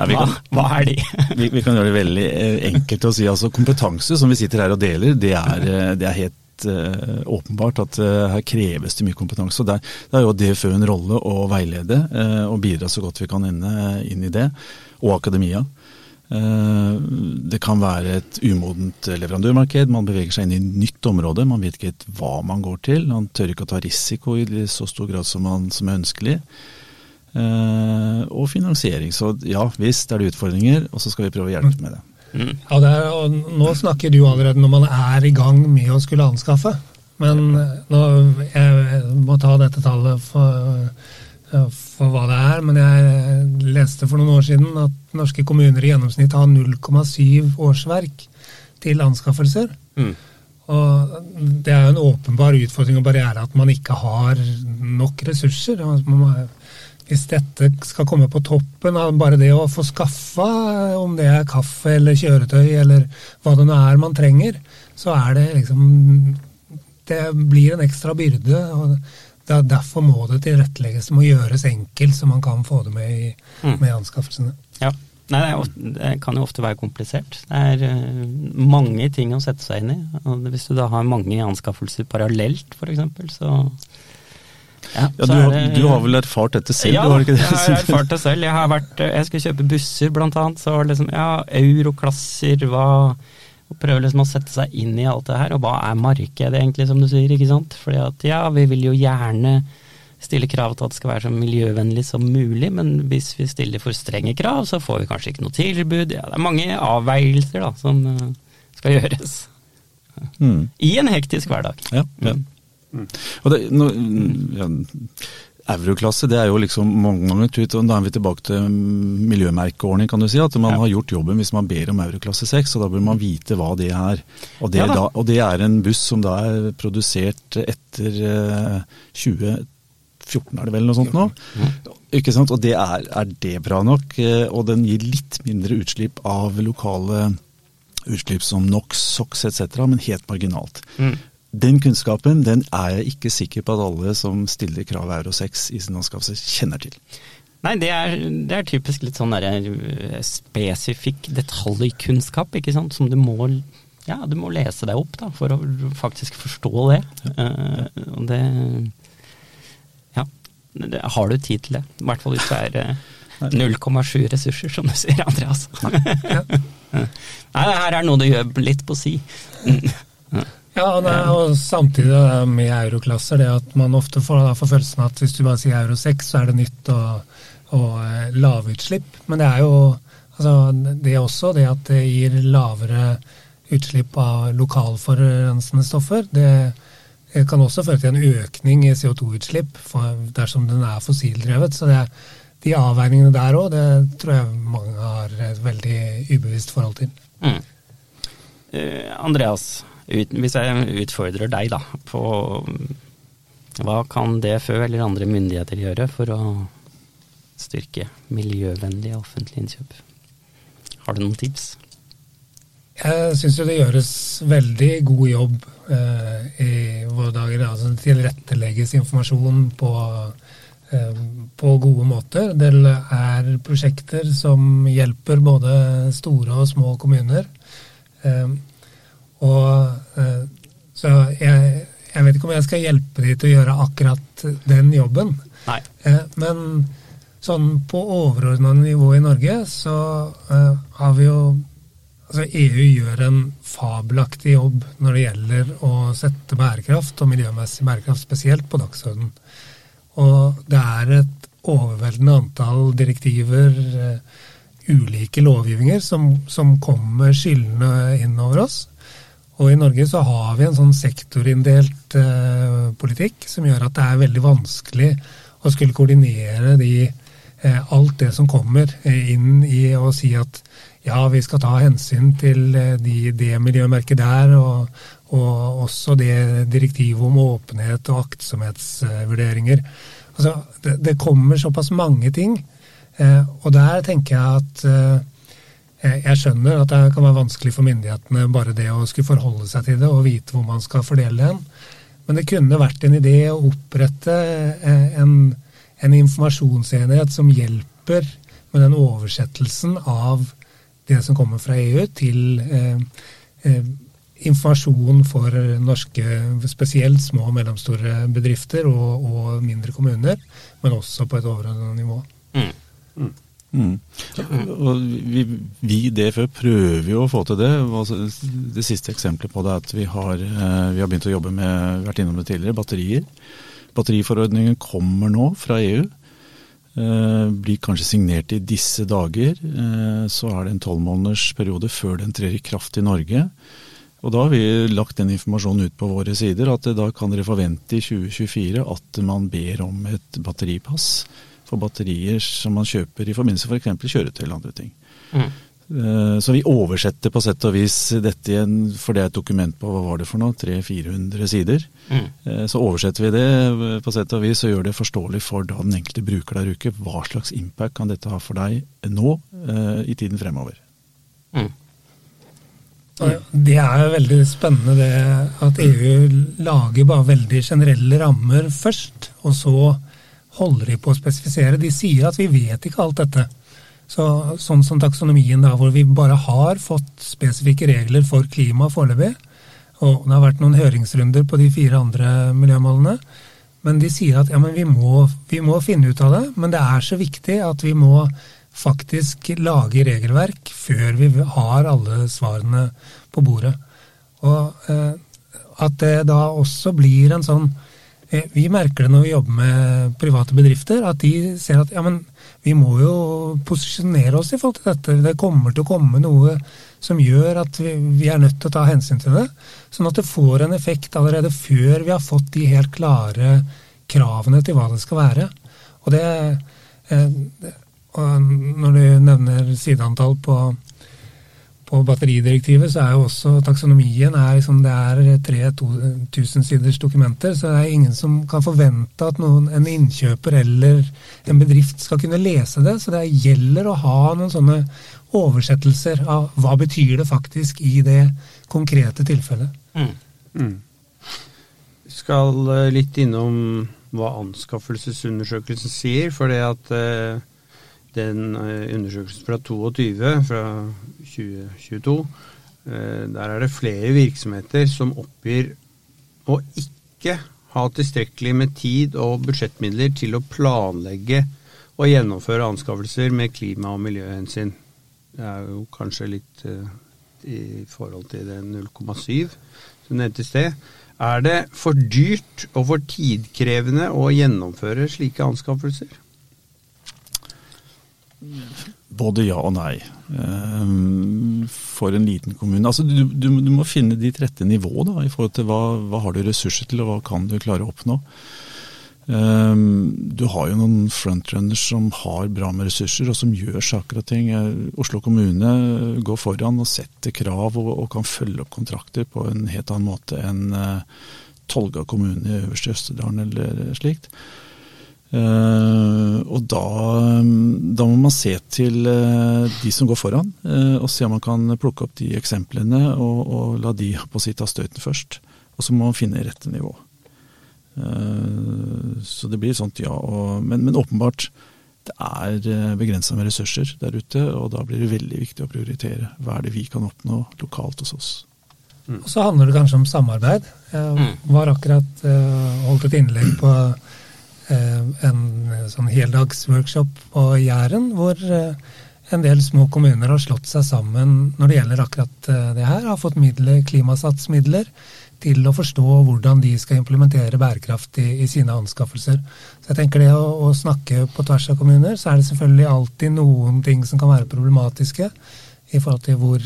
ja, kan, hva er de? vi, vi, kan gjøre det veldig eh, enkelt å si. altså Kompetanse, som vi sitter her og deler, det er, eh, det er helt uh, åpenbart at her kreves det mye kompetanse. og Der, der er jo DFØ en rolle å veilede og bidra så godt vi kan inn, inn i det, og akademia. Eh, det kan være et umodent leverandørmarked, man beveger seg inn i et nytt område. Man vet ikke hva man går til. Man tør ikke å ta risiko i så stor grad som, man, som er ønskelig. Eh, og finansiering. Så ja visst er det utfordringer, og så skal vi prøve å hjelpe med det. Mm. Ja, det er, og Nå snakker du allerede når man er i gang med å skulle anskaffe. Men eh, nå, jeg må ta dette tallet for for hva det er, men jeg leste for noen år siden at norske kommuner i gjennomsnitt har 0,7 årsverk til anskaffelser. Mm. Og det er jo en åpenbar utfordring og barriere at man ikke har nok ressurser. Hvis dette skal komme på toppen av bare det å få skaffa, om det er kaffe eller kjøretøy eller hva det nå er man trenger, så er det liksom Det blir en ekstra byrde. og det er Derfor må det tilrettelegges. Det må gjøres enkelt, så man kan få det med i mm. med anskaffelsene. Ja. Nei, det, ofte, det, kan jo ofte være komplisert. Det er uh, mange ting å sette seg inn i. Og hvis du da har mange anskaffelser parallelt, f.eks., så ja, ja du, har, det, du, har vel erfart dette selv? Ja, du jeg har erfart det selv. Jeg, har vært, jeg skal kjøpe busser, blant annet. Så liksom, ja, euroklasser, hva og prøver liksom å sette seg inn i alt det her. Og hva er markedet egentlig, som du sier. ikke sant? Fordi at ja, vi vil jo gjerne stille krav til at det skal være så miljøvennlig som mulig, men hvis vi stiller for strenge krav, så får vi kanskje ikke noe tilbud. Ja, det er mange avveielser da, som uh, skal gjøres. Mm. I en hektisk hverdag. Ja, ja. Mm. Og det, no, ja, Euroklasse det er jo liksom mange ganger ut, og Da er vi tilbake til miljømerkeordning, kan du si. At man ja. har gjort jobben hvis man ber om euroklasse 6, og da bør man vite hva det er. Og det, ja, da, og det er en buss som da er produsert etter eh, 2014, er det vel noe sånt nå? Ja. Ikke sant? Og det er, er, det bra nok? Uh, og den gir litt mindre utslipp av lokale utslipp som NOx, SOx etc., men helt marginalt. Mm. Den kunnskapen den er jeg ikke sikker på at alle som stiller krav Euro 6 i sin anskaffelse, kjenner til. Nei, det er, det er typisk litt sånn der, eh, spesifikk detaljkunnskap, ikke sant, som du må ja, du må lese deg opp da, for å faktisk forstå det. Ja. Uh, og det Ja, det, har du tid til det. I hvert fall hvis det er uh, 0,7 ressurser, som du sier, Andreas. Ja. Nei, her er noe du gjør litt på si. Ja, og samtidig med euroklasser, det at man ofte får, får følelsen at hvis du bare sier euro 6, så er det nytt og, og eh, lavutslipp. Men det er jo altså, det er også det at det gir lavere utslipp av lokalforurensende stoffer. Det, det, kan også føre til en økning i CO2-utslipp dersom den er fossildrevet. Så det, de avveiningene der òg, det tror jeg mange har et veldig ubevisst forhold til. Mm. Uh, Andreas, ut, hvis jeg utfordrer deg da, på hva kan DFØ eller andre myndigheter gjøre for å styrke miljøvennlige offentlige innkjøp? Har du noen tips? Jeg syns det gjøres veldig god jobb eh, i våre dager. Altså tilrettelegges informasjon på, eh, på gode måter. Det er prosjekter som hjelper både store og små kommuner. Eh, og eh, så jeg, jeg, vet ikke om jeg skal hjelpe de til å gjøre akkurat den jobben. Nei. Eh, men sånn på overordna nivå i Norge så eh, har vi jo Altså EU gjør en fabelaktig jobb når det gjelder å sette bærekraft, og miljømessig bærekraft spesielt, på dagsordenen. Og det er et overveldende antall direktiver, ulike lovgivninger, som, som kommer skyldende inn over oss. Og i Norge så har vi en sånn sektorinndelt eh, politikk som gjør at det er veldig vanskelig å skulle koordinere de, eh, alt det som kommer inn i å si at ja, vi skal ta hensyn til eh, de, det miljømerket der, og, og, også det direktivet om åpenhet og aktsomhetsvurderinger. Altså, det, det, kommer såpass mange ting, eh, og der tenker jeg at eh, jeg skjønner at det kan være vanskelig for myndighetene bare det å skulle forholde seg til det og vite hvor man skal fordele den. Men det kunne vært en idé å opprette en, en informasjonsenhet som hjelper med den oversettelsen av det som kommer fra EU, til eh, eh, informasjon for norske, spesielt små og mellomstore bedrifter og, og mindre kommuner, men også på et overordnet nivå. Mm. Mm. Mm. Og vi, vi DFØ prøver jo å få til det. Det siste eksempelet på det er at vi har, eh, vi har begynt å jobbe med vært innom det tidligere, batterier. Batteriforordningen kommer nå fra EU. Eh, blir kanskje signert i disse dager. Eh, så er det en tolvmånedersperiode før den trer i kraft i Norge. Og da har vi lagt den informasjonen ut på våre sider, at da kan dere forvente i 2024 at man ber om et batteripass for batterier som man kjøper i forbindelse f.eks. For kjøretøy eller andre ting. Mm. Eh, så vi oversetter på sett og vis dette igjen, for det er et dokument på hva var det for noe, 300-400 sider. Mm. Eh, så oversetter vi det eh, på sett og vis og gjør det forståelig for da den enkelte bruker der uke. Hva slags impact kan dette ha for deg nå i tiden fremover? Mm. Det er veldig spennende det at EU lager bare veldig generelle rammer først, og så holder de på å spesifisere. De sier at vi vet ikke alt dette. Så, sånn som taksonomien, da, hvor vi bare har fått spesifikke regler for klima foreløpig. Og det har vært noen høringsrunder på de fire andre miljømålene. Men de sier at ja, vi må, vi må finne ut av det. Men det er så viktig at vi må faktisk lage regelverk før vi har alle svarene på bordet. Og eh, at det da også blir en sånn Vi merker det når vi jobber med private bedrifter, at de ser at ja, men vi må jo posisjonere oss i forhold til dette. Det kommer til å komme noe som gjør at vi, vi, er nødt til å ta hensyn til det. Sånn at det får en effekt allerede før vi har fått de helt klare kravene til hva det skal være. Og det eh, Når du nevner sideantall på på batteridirektivet så er jo også taksonomien er liksom, det er 3000 siders dokumenter, så det er ingen som kan forvente at noen, en innkjøper eller en bedrift skal kunne lese det. Så det gjelder å ha noen sånne oversettelser av hva betyr det faktisk i det konkrete tilfellet. Mm. Mm. Skal eh, litt innom hva anskaffelsesundersøkelsen sier, for det at eh, den eh, undersøkelsen fra 22, fra 2022, eh, der er det flere virksomheter som oppgir å ikke ha tilstrekkelig med tid og budsjettmidler til å planlegge og gjennomføre anskaffelser med klima- og miljøhensyn. Det er jo kanskje litt uh, i forhold til det 0,7 som nevnte i sted. Er det for dyrt og for tidkrevende å gjennomføre slike anskaffelser? Både ja og nei. Ehm, for en liten kommune. Altså, du, du, du må finne ditt rette nivå da, i forhold til hva, hva har du ressurser til, og hva kan du klare å oppnå. Um, du har jo noen frontrunners som har bra med ressurser, og som gjør saker og ting. Eh, Oslo kommune går foran og setter krav og, og kan følge opp kontrakter på en helt annen måte enn uh, Tolga kommune i øverste Østerdalen eller slikt. Uh, og da, da, må man se til uh, de som går foran, uh, og se om man kan plukke opp de eksemplene og, og la de på si ta støyten først. Og så må man finne rette nivå. så det blir sånt, ja. Og, men, men, åpenbart, det er begrensa med ressurser der ute, og da blir det veldig viktig å prioritere. Hva er det vi kan oppnå lokalt hos oss. Mm. Og så handler det kanskje om samarbeid. Jeg mm. var akkurat holdt et innlegg på Eh, en eh, sånn heldagsworkshop på Jæren, hvor eh, en del små kommuner har slått seg sammen når det gjelder akkurat det her. Har fått midler, klimasatsmidler til å forstå hvordan de skal implementere bærekraft i, i sine anskaffelser. Så jeg tenker det å, å, snakke på tvers av kommuner, så er det selvfølgelig alltid noen ting som kan være problematiske i forhold til hvor,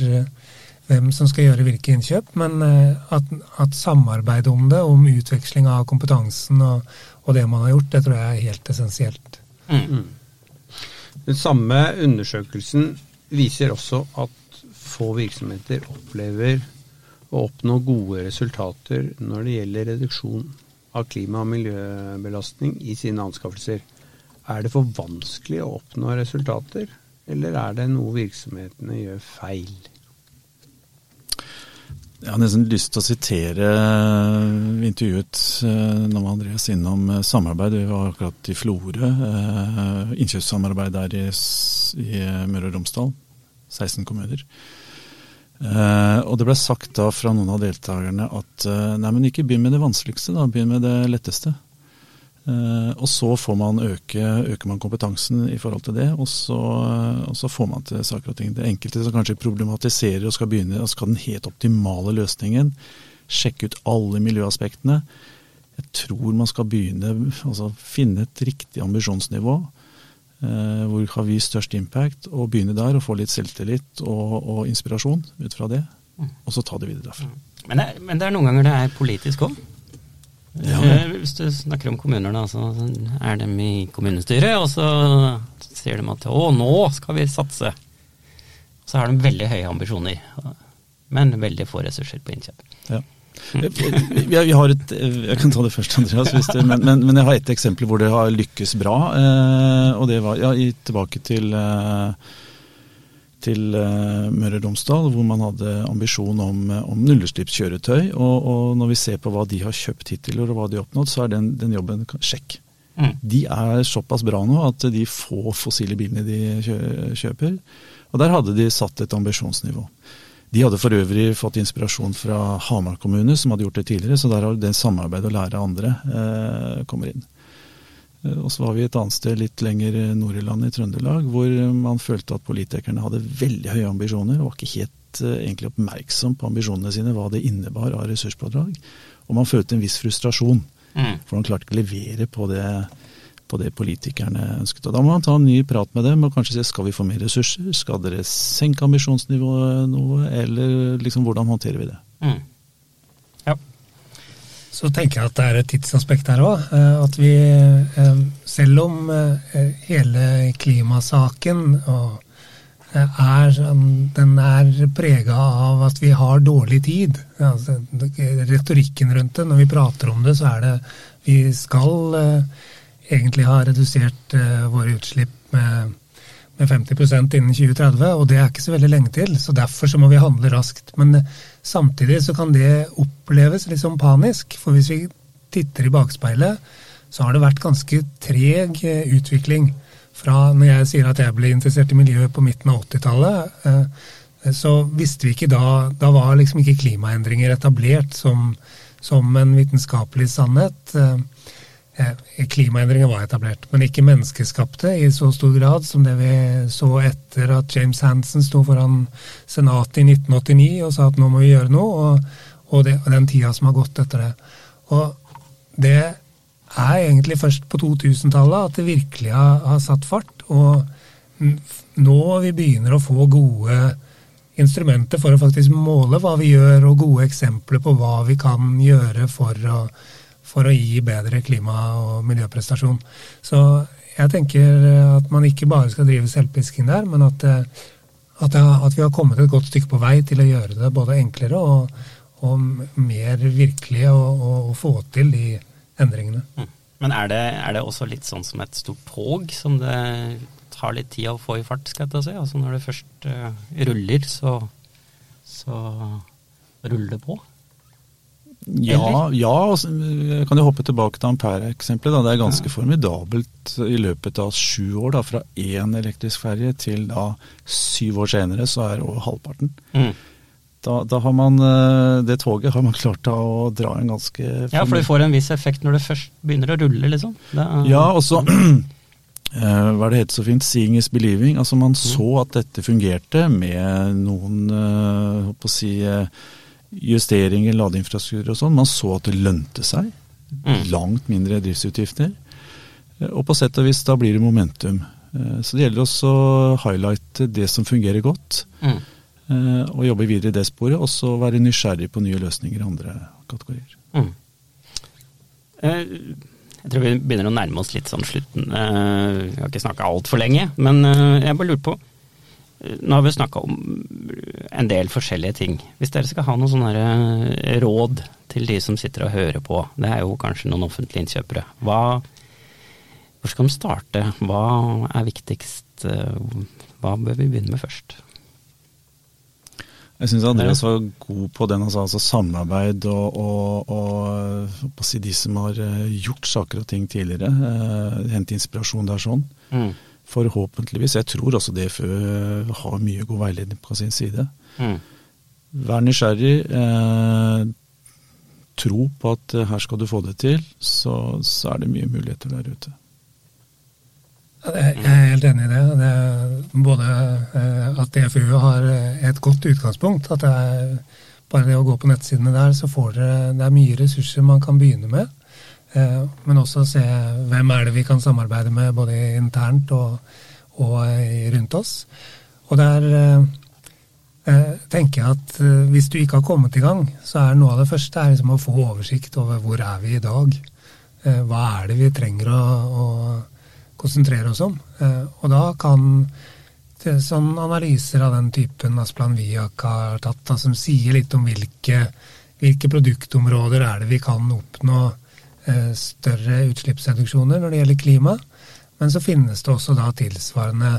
hvem som skal gjøre hvilke innkjøp. Men at, at samarbeid om det, om utveksling av kompetansen og, og det man har gjort, det tror jeg er helt essensielt. Mm. Den samme undersøkelsen viser også at få virksomheter opplever å oppnå gode resultater når det gjelder reduksjon av klima- og miljøbelastning i sine anskaffelser. Er det for vanskelig å oppnå resultater, eller er det noe virksomhetene gjør feil? Jeg har nesten lyst til å sitere Vi intervjuet eh, Nam Andreas innom eh, samarbeid. Vi var akkurat i Florø. Eh, innkjøpssamarbeid der i, i Møre og Romsdal. 16 kommuner. Og det ble sagt da fra noen av deltakerne at nei, men ikke begynn med det vanskeligste, da. Begynn med det letteste. Eh, og så får man øke, øker man kompetansen i forhold til det, og så, og så, får man til saker og ting. Det enkelte som kanskje problematiserer og skal begynne, og skal den helt optimale løsningen, sjekke ut alle miljøaspektene. Jeg tror man skal begynne, altså finne et riktig ambisjonsnivå. Eh, hvor har vi størst impact, og begynne der og få litt selvtillit og, og inspirasjon ut fra det. Mm. Og så ta det videre derfra. Men det, men det er noen ganger det er politisk òg? Ja. Eh, hvis du snakker om kommuner, da, så er de i kommunestyret, og så sier de at å, nå skal vi satse. Så har de veldig høye ambisjoner, men veldig få ressurser på innkjøp. Ja. Vi har et, jeg kan ta det først, Andreas, det, men, men, men, jeg har et eksempel hvor det har lykkes bra. Eh, og det var ja, tilbake til eh, til uh, Møre og Romsdal, hvor man hadde ambisjon om, eh, om nullutslippskjøretøy. Og, og, når vi ser på hva de har kjøpt hittil og hva de har oppnådd, så er den, den jobben sjekk. Mm. De er såpass bra nå at de få fossile bilene de kjøper. Og der hadde de satt et ambisjonsnivå. De hadde for øvrig fått inspirasjon fra Hamar kommune, som hadde gjort det tidligere, så der har det samarbeid å lære andre eh, kommer inn. Eh, og så var vi et annet sted litt lenger nord i landet, i Trøndelag, hvor man følte at politikerne hadde veldig høye ambisjoner, og var ikke helt uh, egentlig oppmerksom på ambisjonene sine, hva det innebar av ressurspådrag. Og man følte en viss frustrasjon, mm. for man klarte ikke å levere på det, på det politikerne ønsket. Og Da må man ta en ny prat med dem og kanskje si skal vi få mer ressurser, skal dere senke ambisjonsnivået noe, eller liksom hvordan håndterer vi det. Mm. Så tenker jeg at det er et tidsaspekt her òg. Eh, at vi, eh, selv om eh, hele klimasaken er, den er prega av at vi har dårlig tid. Altså, retorikken rundt det, når vi prater om det, så er det vi skal egentlig ha redusert våre utslipp med med 50% innen 2030, og det er ikke så veldig lenge til. så Derfor så må vi handle raskt. Men samtidig så kan det oppleves litt sånn panisk. For hvis vi titter i bakspeilet, så har det vært ganske treg eh, utvikling. Fra når jeg sier at jeg ble interessert i miljøet på midten av 80-tallet, eh, så visste vi ikke da Da var liksom ikke klimaendringer etablert som, som en vitenskapelig sannhet. Eh, klimaendringer var etablert, men ikke menneskeskapte i så stor grad som det vi så etter at James Hansen sto foran Senatet i 1989 og sa at nå må vi gjøre noe, og, og, det, og den tida som har gått etter det. Og det er egentlig først på 2000-tallet at det virkelig har, har, satt fart. Og nå vi begynner å få gode instrumenter for å faktisk måle hva vi gjør, og gode eksempler på hva vi kan gjøre for å for å gi bedre klima- og miljøprestasjon. Så jeg tenker at man ikke bare skal drive selvpisking der, men at, eh, at, at, vi har kommet et godt stykke på vei til å gjøre det både enklere og, og mer virkelig å, få til de endringene. Mm. Men er det, er det, også litt sånn som et stort tog, som det tar litt tid å få i fart, skal jeg si? Altså når det først uh, ruller, så, så ruller det på? Ja, ja jeg kan jo hoppe tilbake til Ampere-eksempelet. Det er ganske ja. formidabelt i løpet av sju år. Da, fra én elektrisk ferje til da syv år senere, så er over halvparten. Mm. Da, da, har man eh, Det toget har man klart å dra en ganske Ja, for det får en viss effekt når det først begynner å rulle, liksom. Er, ja, og så eh, hva er det heter så fint? 'Seeing is believing'. Altså Man mm. så at dette fungerte med noen uh, å si, justeringer, ladeinfrastruktur og sånn. Man så at det lønte seg. Mm. Langt mindre driftsutgifter. Og på sett og vis da blir det momentum. Så det gjelder også å highlighte det som fungerer godt. Mm. Eh, og jobbe videre i det sporet, og så være nysgjerrig på nye løsninger i andre kategorier. Mm. Eh, jeg tror vi begynner å nærme oss litt sånn slutten. Eh, vi har ikke snakka altfor lenge, men jeg bare lurer på Nå har vi snakka om en del forskjellige ting. Hvis dere skal ha noen sånne råd til de som sitter og hører på, det er jo kanskje noen offentlige innkjøpere. Hva, hvor skal de starte? Hva er viktigst? Hva bør vi begynne med først? Jeg syns Andreas var god på den, altså, altså samarbeid og, og, og si de som har eh, gjort saker og ting tidligere. Hente inspirasjon der sånn. Mm. Forhåpentligvis. Jeg tror også DFØ har mye god veiledning på sin side. Mm. Vær nysgjerrig. Eh, tro på at her skal du få det til. Så, så er det mye muligheter der ute. Jeg er helt enig i det. det både eh, at DFU har et godt utgangspunkt. At det er bare det å gå på nettsidene der, så får dere Det er mye ressurser man kan begynne med. Eh, men også se hvem er det vi kan samarbeide med, både internt og, og rundt oss. Og der eh, tenker jeg at hvis du ikke har kommet i gang, så er noe av det første liksom å få oversikt over hvor er vi i dag. Hva er det vi trenger å, å konsentrere oss om. Eh, og da kan sånn analyser av den typen Asplan Viak har tatt, da, som sier litt om hvilke, hvilke, produktområder er det vi kan oppnå eh, større utslippsreduksjoner når det gjelder klima. Men så finnes det også da tilsvarende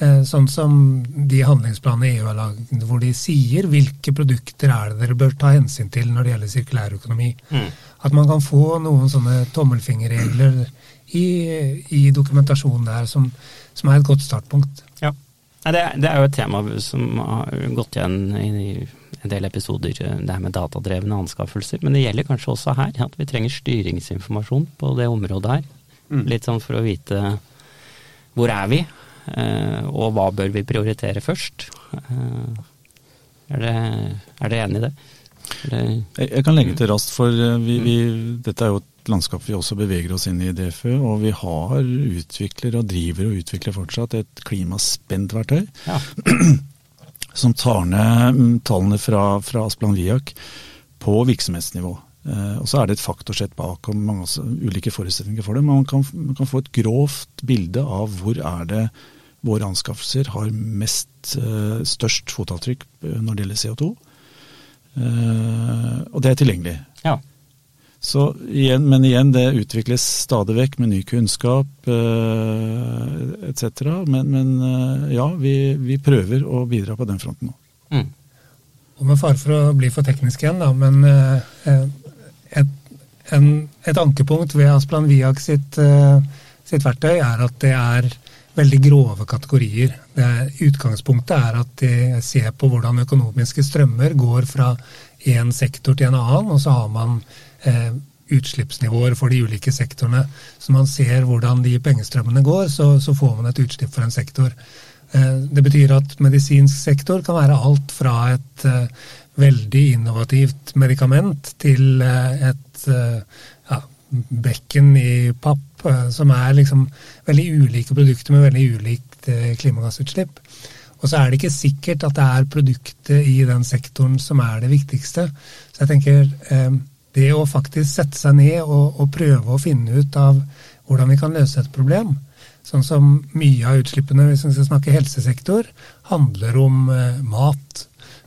eh, sånn som de handlingsplanene EU har lagd, hvor de sier hvilke produkter er det dere bør ta hensyn til når det gjelder sirkulærøkonomi. Mm. At man kan få noen sånne tommelfingerregler i, i dokumentasjonen der, som, som, er et godt startpunkt. Ja, det, det, er jo et tema som har gått igjen i en del episoder, det her med datadrevne anskaffelser. Men det gjelder kanskje også her, at vi trenger styringsinformasjon på det området her. Mm. Litt sånn for å vite hvor er vi, eh, og hva bør vi prioritere først. Eh, er dere er enig i det? jeg, kan legge til raskt, for eh, vi, vi, dette er jo et landskap vi også beveger oss inn i DFØ. Og vi har utvikler og driver og utvikler fortsatt et klimaspent verktøy. Ja. som tar ned mm, tallene fra, fra Asplan Viak på virksomhetsnivå. Eh, og Så er det et faktorsett bak og mange ulike forutsetninger for det. Men man kan, man kan, få et grovt bilde av hvor er det våre anskaffelser har mest, eh, størst fotavtrykk eh, når det gjelder CO2. Eh, og det er tilgjengelig. Ja. Så igjen, men igjen, det utvikles stadig vekk med ny kunnskap eh, etc. Men, men eh, ja, vi, vi, prøver å bidra på den fronten nå. Mm. Og med fare for å bli for teknisk igjen, da, men eh, et, en, et, ankepunkt ved Asplan Viak sitt, eh, sitt, verktøy er at det er veldig grove kategorier. Er, utgangspunktet er at de ser på hvordan økonomiske strømmer går fra én sektor til en annen, og så har man eh, utslippsnivåer for de ulike sektorene. Så man ser hvordan de pengestrømmene går, så, så får man et utslipp for en sektor. Eh, det betyr at medisinsk sektor kan være alt fra et eh, veldig innovativt medikament til eh, et eh, ja, bekken i papp, eh, som er liksom veldig ulike produkter med veldig ulikt klimagassutslipp. Og så er det ikke sikkert at det er produktet i den sektoren som er det viktigste. Så jeg tenker eh, det å faktisk sette seg ned og, og, prøve å finne ut av hvordan vi kan løse et problem, sånn som mye av utslippene hvis vi skal snakke helsesektor, handler om eh, mat.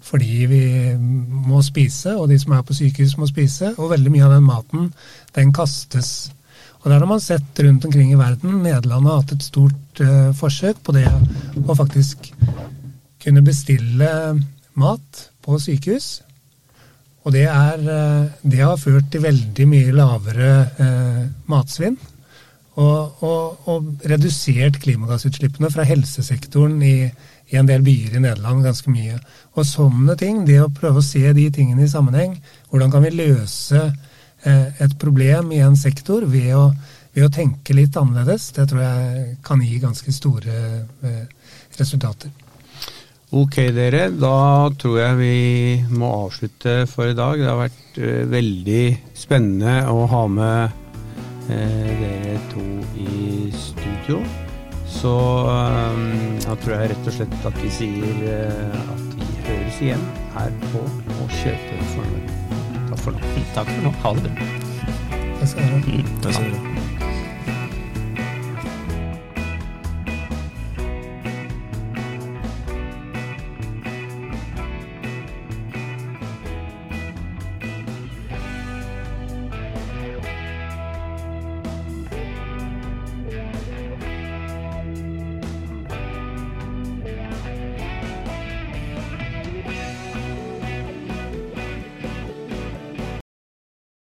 Fordi vi må spise, og de som er på sykehus må spise. Og veldig mye av den maten, den kastes. Og der har man sett rundt omkring i verden. Nederland har hatt et stort eh, forsøk på det å faktisk kunne bestille mat på sykehus. Og det, er, uh, det har ført til veldig mye lavere eh, matsvinn. Og, og, og, redusert klimagassutslippene fra helsesektoren i, i en del byer i Nederland ganske mye. Og sånne ting, det å prøve å se de tingene i sammenheng, hvordan kan vi løse eh, et problem i en sektor ved å, ved å, tenke litt annerledes, det tror jeg kan gi ganske store eh, resultater. Ok dere, da tror jeg vi må avslutte for i dag. Det har vært uh, veldig spennende å ha med uh, dere to i studio. Så um, da tror jeg rett og slett at vi sier uh, at vi høres igjen her på Å kjøpe for Norge. Takk for nå. Takk for nå. Ha det bra. Takk skal du ha. Det.